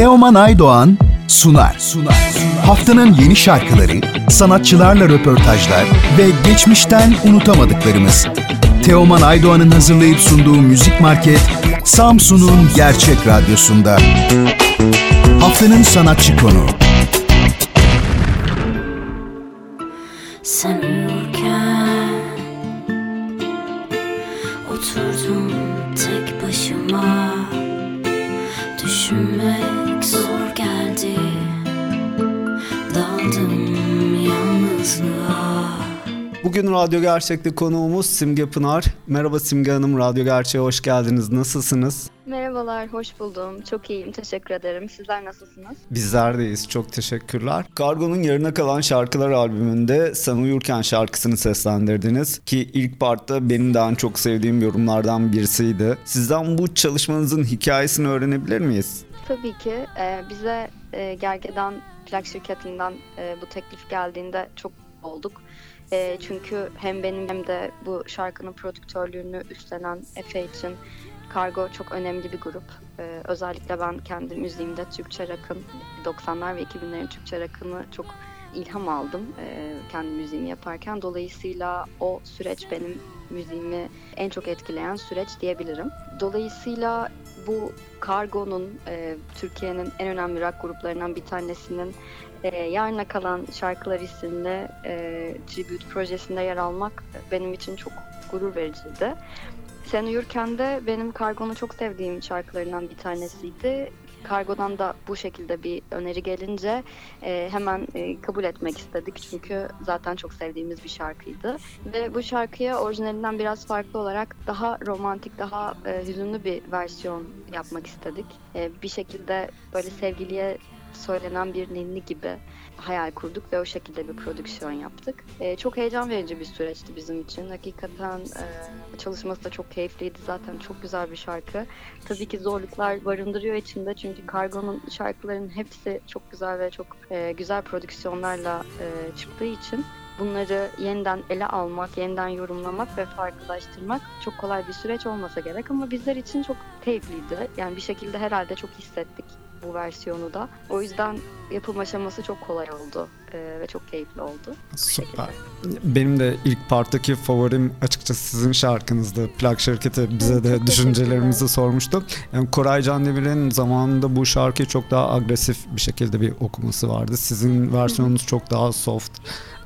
Teoman Aydoğan sunar. sunar. Haftanın yeni şarkıları, sanatçılarla röportajlar ve geçmişten unutamadıklarımız. Teoman Aydoğan'ın hazırlayıp sunduğu Müzik Market, Samsun'un Gerçek Radyosu'nda. Haftanın sanatçı konu. Sen Oturdum tek başıma Bugün Radyo Gerçek'te konuğumuz Simge Pınar. Merhaba Simge Hanım, Radyo Gerçek'e hoş geldiniz. Nasılsınız? Merhabalar, hoş buldum. Çok iyiyim, teşekkür ederim. Sizler nasılsınız? Bizler deyiz, çok teşekkürler. Kargo'nun yarına kalan şarkılar albümünde Sen Uyurken şarkısını seslendirdiniz. Ki ilk partta benim de en çok sevdiğim yorumlardan birisiydi. Sizden bu çalışmanızın hikayesini öğrenebilir miyiz? Tabii ki. e, bize e, Gergedan plak şirketinden e, bu teklif geldiğinde çok olduk. E, çünkü hem benim hem de bu şarkının prodüktörlüğünü üstlenen Efe için Kargo çok önemli bir grup. E, özellikle ben kendi müziğimde Türkçe rakın, 90'lar ve 2000'lerin Türkçe rakını çok ilham aldım e, kendi müziğimi yaparken. Dolayısıyla o süreç benim müziğimi en çok etkileyen süreç diyebilirim. Dolayısıyla bu Kargo'nun e, Türkiye'nin en önemli rock gruplarından bir tanesinin e, Yarına Kalan Şarkılar isimli e, tribute projesinde yer almak benim için çok gurur vericiydi. Sen uyurken de benim Kargo'nu çok sevdiğim şarkılarından bir tanesiydi. Kargo'dan da bu şekilde bir öneri gelince e, hemen e, kabul etmek istedik çünkü zaten çok sevdiğimiz bir şarkıydı. Ve bu şarkıya orijinalinden biraz farklı olarak daha romantik, daha e, hüzünlü bir versiyon yapmak istedik. E, bir şekilde böyle sevgiliye söylenen bir ninni gibi hayal kurduk ve o şekilde bir prodüksiyon yaptık. E, çok heyecan verici bir süreçti bizim için. Hakikaten e, çalışması da çok keyifliydi. Zaten çok güzel bir şarkı. Tabii ki zorluklar barındırıyor içinde çünkü Kargo'nun şarkılarının hepsi çok güzel ve çok e, güzel prodüksiyonlarla e, çıktığı için bunları yeniden ele almak, yeniden yorumlamak ve farklılaştırmak çok kolay bir süreç olmasa gerek ama bizler için çok keyifliydi. Yani bir şekilde herhalde çok hissettik bu versiyonu da. O yüzden yapım aşaması çok kolay oldu ee, ve çok keyifli oldu. Süper. Benim de ilk parttaki favorim açıkçası sizin şarkınızdı. Plak şirketi bize de çok düşüncelerimizi sormuştu. Yani Koray Candevir'in zamanında bu şarkıyı çok daha agresif bir şekilde bir okuması vardı. Sizin versiyonunuz çok daha soft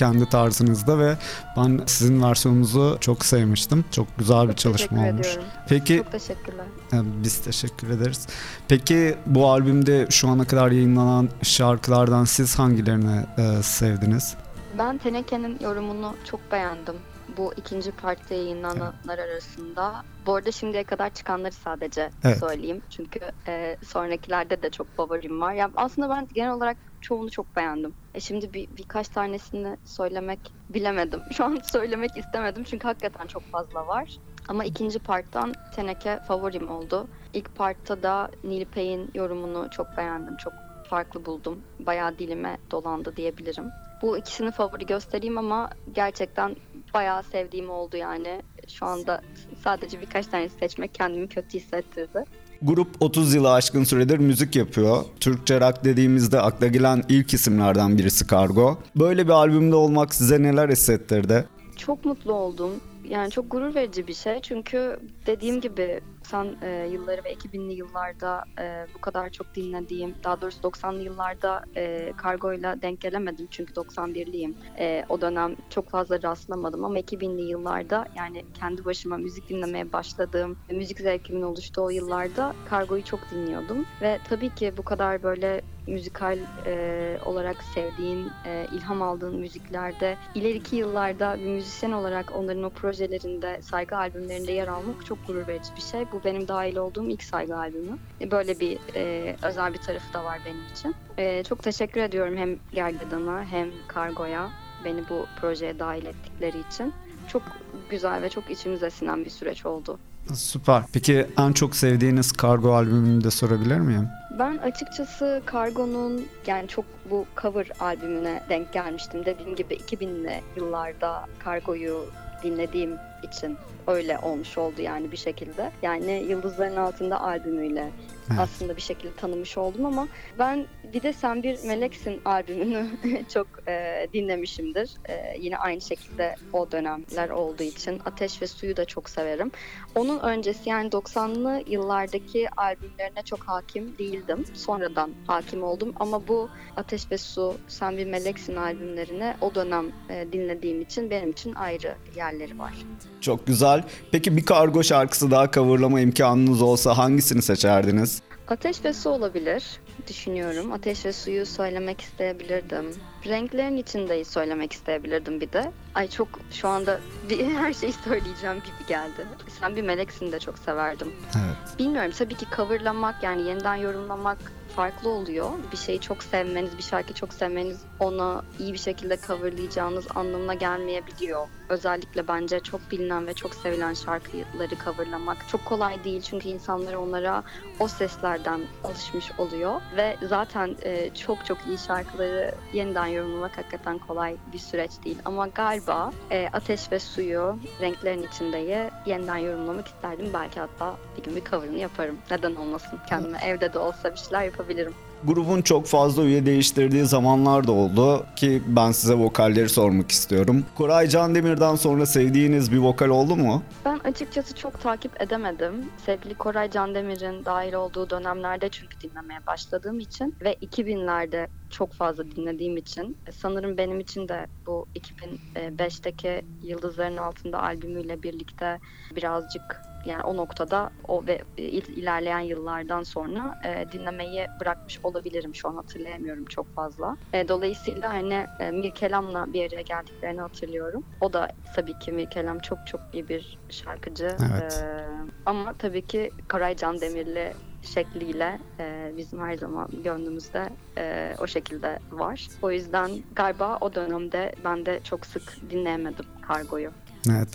kendi tarzınızda ve ben sizin versiyonunuzu çok sevmiştim. Çok güzel bir Çok çalışma olmuş. ediyorum. Peki Çok teşekkürler. yani Biz teşekkür ederiz. Peki bu albümde şu ana kadar yayınlanan şarkılardan siz hangilerini e, sevdiniz? Ben Teneke'nin yorumunu çok beğendim. Bu ikinci partta yayınlananlar arasında. Bu arada şimdiye kadar çıkanları sadece Evet. söyleyeyim. Çünkü e, sonrakilerde de çok favorim var. Ya aslında ben genel olarak çoğunu çok beğendim. E şimdi bir, birkaç tanesini söylemek bilemedim. Şu an söylemek istemedim çünkü hakikaten çok fazla var. Ama ikinci parttan Teneke favorim oldu. İlk partta da Nilpey'in yorumunu çok beğendim. Çok farklı buldum. Bayağı dilime dolandı diyebilirim. Bu ikisini favori göstereyim ama gerçekten bayağı sevdiğim oldu yani. Şu anda sadece birkaç tanesi seçmek kendimi kötü hissettirdi. Grup 30 yılı aşkın süredir müzik yapıyor. Türkçe rock dediğimizde akla gelen ilk isimlerden birisi Kargo. Böyle bir albümde olmak size neler hissettirdi? Çok mutlu oldum. Yani çok gurur verici bir şey. Çünkü dediğim gibi sen e, yılları ve 2000'li yıllarda e, bu kadar çok dinlediğim, daha doğrusu 90'lı yıllarda e, kargoyla denk gelemedim çünkü 91'liyim. E, o dönem çok fazla rastlamadım ama 2000'li yıllarda yani kendi başıma müzik dinlemeye başladığım, müzik zevkimin oluştuğu o yıllarda kargoyu çok dinliyordum. Ve tabii ki bu kadar böyle müzikal e, olarak sevdiğin, e, ilham aldığın müziklerde ileriki yıllarda bir müzisyen olarak onların o projelerinde, saygı albümlerinde yer almak çok gurur verici bir şey. Bu benim dahil olduğum ilk saygı albümü. E, Böyle bir e, özel bir tarafı da var benim için. E, çok teşekkür ediyorum hem Gergedan'a hem Kargo'ya beni bu projeye dahil ettikleri için. Çok güzel ve çok içimize sinen bir süreç oldu. Süper. Peki en çok sevdiğiniz Kargo albümünü de sorabilir miyim? Ben açıkçası Kargo'nun yani çok bu cover albümüne denk gelmiştim. Dediğim gibi 2000'li yıllarda Kargo'yu dinlediğim için öyle olmuş oldu yani bir şekilde. Yani Yıldızların Altında albümüyle evet. aslında bir şekilde tanımış oldum ama ben bir de Sen Bir Meleksin albümünü çok e, dinlemişimdir. E, yine aynı şekilde o dönemler olduğu için Ateş ve Suyu da çok severim. Onun öncesi yani 90'lı yıllardaki albümlerine çok hakim değildim. Sonradan hakim oldum ama bu Ateş ve Su, Sen Bir Meleksin albümlerini o dönem e, dinlediğim için benim için ayrı yerleri var. Çok güzel. Peki bir kargo şarkısı daha coverlama imkanınız olsa hangisini seçerdiniz? Ateş ve su olabilir düşünüyorum. Ateş ve suyu söylemek isteyebilirdim. Renklerin içindeyi söylemek isteyebilirdim bir de. Ay çok şu anda bir, her şeyi söyleyeceğim gibi geldi. Sen bir meleksin de çok severdim. Evet. Bilmiyorum tabii ki coverlamak yani yeniden yorumlamak farklı oluyor. Bir şeyi çok sevmeniz, bir şarkıyı çok sevmeniz ona iyi bir şekilde coverlayacağınız anlamına gelmeyebiliyor. Özellikle bence çok bilinen ve çok sevilen şarkıları coverlamak çok kolay değil. Çünkü insanlar onlara o seslerden alışmış oluyor. Ve zaten e, çok çok iyi şarkıları yeniden yorumlamak hakikaten kolay bir süreç değil. Ama galiba e, Ateş ve Suyu, Renklerin içindeyi yeniden yorumlamak isterdim. Belki hatta bir gün bir coverını yaparım. Neden olmasın? Kendime evde de olsa bir şeyler yapabilirim. Grubun çok fazla üye değiştirdiği zamanlar da oldu ki ben size vokalleri sormak istiyorum. Koray Can Demir'den sonra sevdiğiniz bir vokal oldu mu? Ben açıkçası çok takip edemedim. Sevgili Koray Can Demir'in dahil olduğu dönemlerde çünkü dinlemeye başladığım için ve 2000'lerde çok fazla dinlediğim için sanırım benim için de bu 2005'teki Yıldızların Altında albümüyle birlikte birazcık yani o noktada o ve ilerleyen yıllardan sonra e, dinlemeyi bırakmış olabilirim şu an hatırlayamıyorum çok fazla. E, dolayısıyla hani e, Mirkelam'la bir araya geldiklerini hatırlıyorum. O da tabii ki Mirkelam çok çok iyi bir şarkıcı. Evet. E, ama tabii ki Karay Can Demirli şekliyle e, bizim her zaman gönlümüzde e, o şekilde var. O yüzden galiba o dönemde ben de çok sık dinleyemedim Kargo'yu. Evet.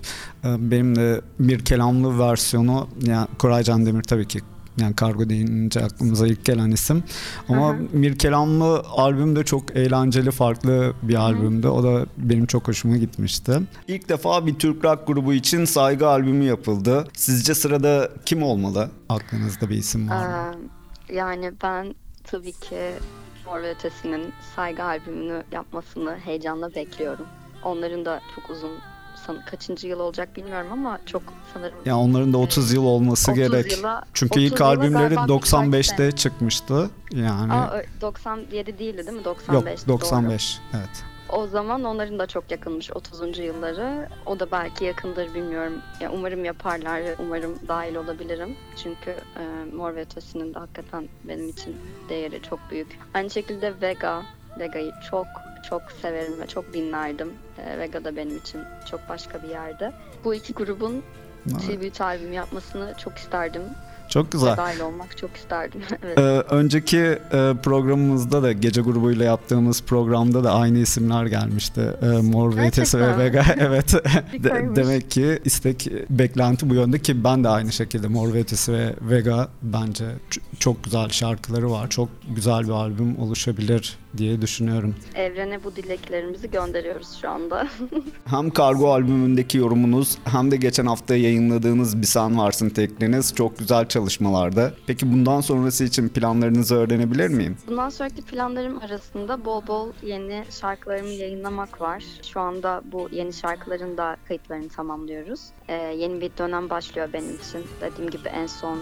Ee, benim de bir kelamlı versiyonu yani Koray Can Demir tabii ki yani kargo deyince aklımıza ilk gelen isim. Ama hı Mir Kelamlı albüm de çok eğlenceli, farklı bir albümdü. O da benim çok hoşuma gitmişti. İlk defa bir Türk rock grubu için saygı albümü yapıldı. Sizce sırada kim olmalı? Aklınızda bir isim var mı? yani ben tabii ki Mor ve Ötesi'nin saygı albümünü yapmasını heyecanla bekliyorum. Onların da çok uzun san, kaçıncı yıl olacak bilmiyorum ama çok sanırım. Ya onların da 30 yıl olması 30 gerek. Yıla, Çünkü ilk albümleri 95'te çıkmıştı. Yani. Aa, 97 değildi değil mi? 95. Yok 95. Doğru. Evet. O zaman onların da çok yakınmış 30. yılları. O da belki yakındır bilmiyorum. Ya umarım yaparlar umarım dahil olabilirim. Çünkü e, Mor ve Ötesi'nin de hakikaten benim için değeri çok büyük. Aynı şekilde Vega, Vega'yı çok çok severim ve çok dinlerdim. E, Vega da benim için çok başka bir yerde. Bu iki grubun evet. tribute albüm yapmasını çok isterdim. Çok güzel. Dahil olmak çok isterdim. evet. ee, önceki e, programımızda da gece grubuyla yaptığımız programda da aynı isimler gelmişti. E, Mor ve ve Vega. evet. De, demek ki istek beklenti bu yönde ki ben de aynı şekilde Mor ve ve Vega bence çok güzel şarkıları var. Çok güzel bir albüm oluşabilir diye düşünüyorum. Evrene bu dileklerimizi gönderiyoruz şu anda. hem Kargo albümündeki yorumunuz hem de geçen hafta yayınladığınız Bir Sen Varsın tekliniz çok güzel çalışmalarda. Peki bundan sonrası için planlarınızı öğrenebilir miyim? Bundan sonraki planlarım arasında bol bol yeni şarkılarımı yayınlamak var. Şu anda bu yeni şarkıların da kayıtlarını tamamlıyoruz. Ee, yeni bir dönem başlıyor benim için. Dediğim gibi en son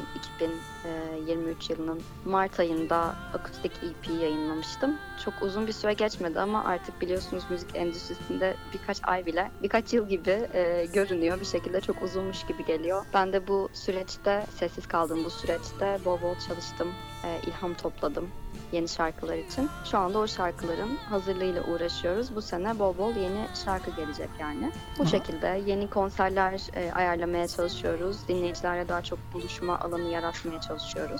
2023 yılının Mart ayında akustik EP yayınlamıştım. Çok uzun bir süre geçmedi ama artık biliyorsunuz müzik endüstrisinde birkaç ay bile, birkaç yıl gibi e, görünüyor. Bir şekilde çok uzunmuş gibi geliyor. Ben de bu süreçte, sessiz kaldığım bu süreçte bol bol çalıştım, e, ilham topladım yeni şarkılar için. Şu anda o şarkıların hazırlığıyla uğraşıyoruz. Bu sene bol bol yeni şarkı gelecek yani. Bu Hı. şekilde yeni konserler e, ayarlamaya çalışıyoruz. Dinleyicilerle daha çok buluşma alanı yaratmaya çalışıyoruz.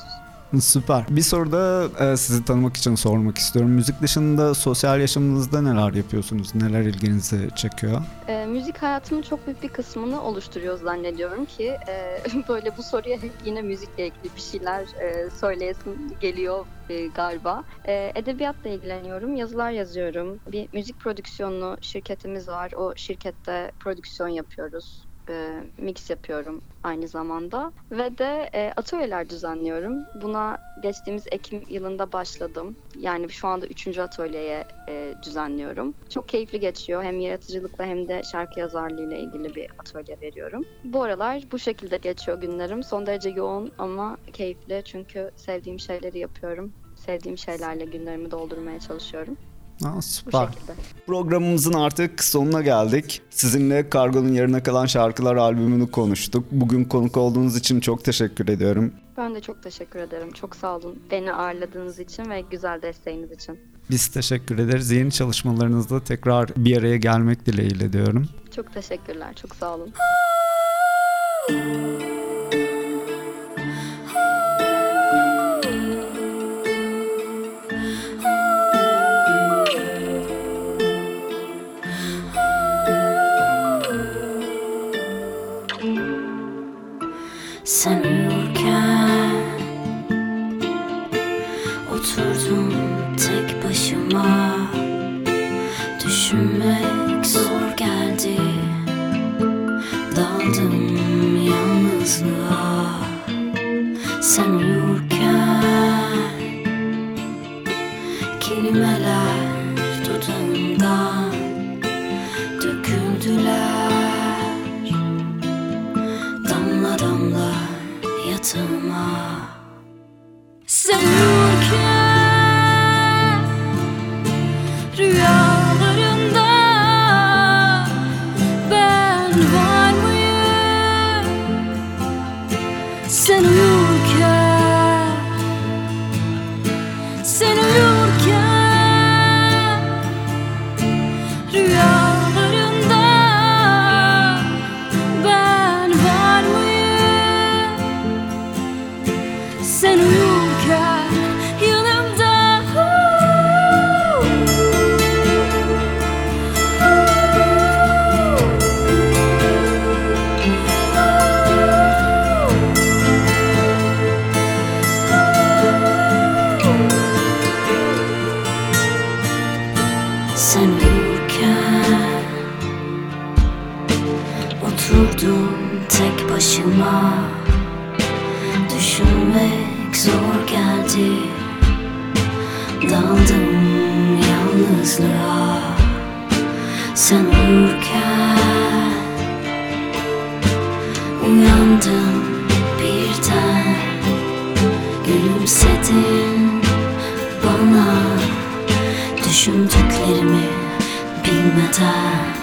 Süper. Bir soru da e, sizi tanımak için sormak istiyorum. Müzik dışında sosyal yaşamınızda neler yapıyorsunuz? Neler ilginizi çekiyor? E, müzik hayatımın çok büyük bir kısmını oluşturuyor zannediyorum ki e, böyle bu soruya hep yine müzikle ilgili bir şeyler e, söyleyesim geliyor e, galiba. E, edebiyatla ilgileniyorum, yazılar yazıyorum. Bir müzik prodüksiyonu şirketimiz var. O şirkette prodüksiyon yapıyoruz e, mix yapıyorum aynı zamanda ve de e, atölyeler düzenliyorum. Buna geçtiğimiz Ekim yılında başladım. Yani şu anda üçüncü atölyeye e, düzenliyorum. Çok keyifli geçiyor. Hem yaratıcılıkla hem de şarkı yazarlığıyla ilgili bir atölye veriyorum. Bu aralar bu şekilde geçiyor günlerim. Son derece yoğun ama keyifli çünkü sevdiğim şeyleri yapıyorum. Sevdiğim şeylerle günlerimi doldurmaya çalışıyorum. Aa, Bu süper. şekilde. Programımızın artık sonuna geldik. Sizinle Kargo'nun yarına kalan şarkılar albümünü konuştuk. Bugün konuk olduğunuz için çok teşekkür ediyorum. Ben de çok teşekkür ederim. Çok sağ olun beni ağırladığınız için ve güzel desteğiniz için. Biz teşekkür ederiz. Yeni çalışmalarınızda tekrar bir araya gelmek dileğiyle diyorum. Çok teşekkürler. Çok sağ olun. Oturdum tek başıma. Düşünmek zor geldi. Daldım yalnızlığa. Sen uyurken Kelimeler dudağımdan Döküldüler. Damla damla yatağıma. Sen uyurken Sen uyurken Oturdum tek başıma Düşünmek zor geldi. Daldım yalnızlığa. Sen uyurken Uyandım birden. Gülümsedin bana Düşündüklerimi bilmeden